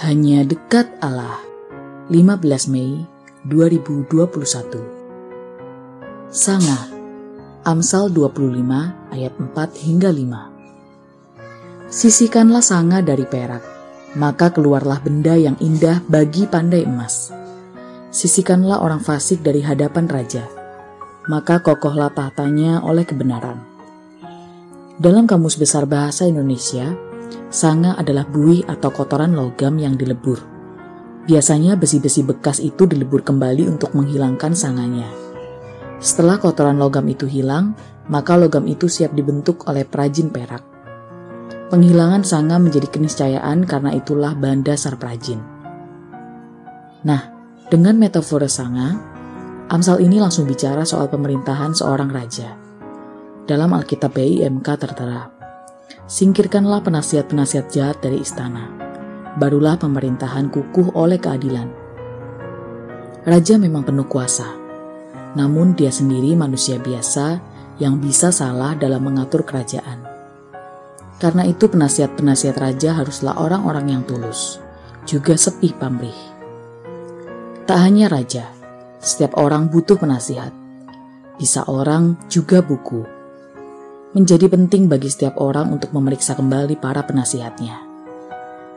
Hanya dekat Allah. 15 Mei 2021 Sanga Amsal 25 ayat 4 hingga 5 Sisihkanlah sanga dari perak maka keluarlah benda yang indah bagi pandai emas. Sisihkanlah orang fasik dari hadapan raja maka kokohlah tahtanya oleh kebenaran. Dalam Kamus Besar Bahasa Indonesia Sanga adalah buih atau kotoran logam yang dilebur. Biasanya besi-besi bekas itu dilebur kembali untuk menghilangkan sanganya. Setelah kotoran logam itu hilang, maka logam itu siap dibentuk oleh perajin perak. Penghilangan sanga menjadi keniscayaan karena itulah bahan dasar perajin. Nah, dengan metafora sanga, Amsal ini langsung bicara soal pemerintahan seorang raja. Dalam Alkitab BIMK tertera, Singkirkanlah penasihat-penasihat jahat dari istana. Barulah pemerintahan kukuh oleh keadilan. Raja memang penuh kuasa, namun dia sendiri manusia biasa yang bisa salah dalam mengatur kerajaan. Karena itu penasihat-penasihat raja haruslah orang-orang yang tulus, juga sepi pamrih. Tak hanya raja, setiap orang butuh penasihat. Bisa orang juga buku menjadi penting bagi setiap orang untuk memeriksa kembali para penasihatnya.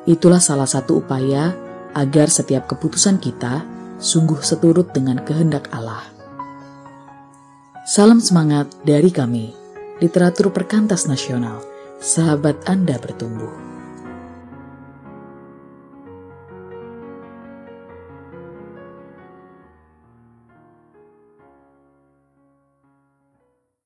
Itulah salah satu upaya agar setiap keputusan kita sungguh seturut dengan kehendak Allah. Salam semangat dari kami, literatur perkantas nasional, sahabat Anda bertumbuh.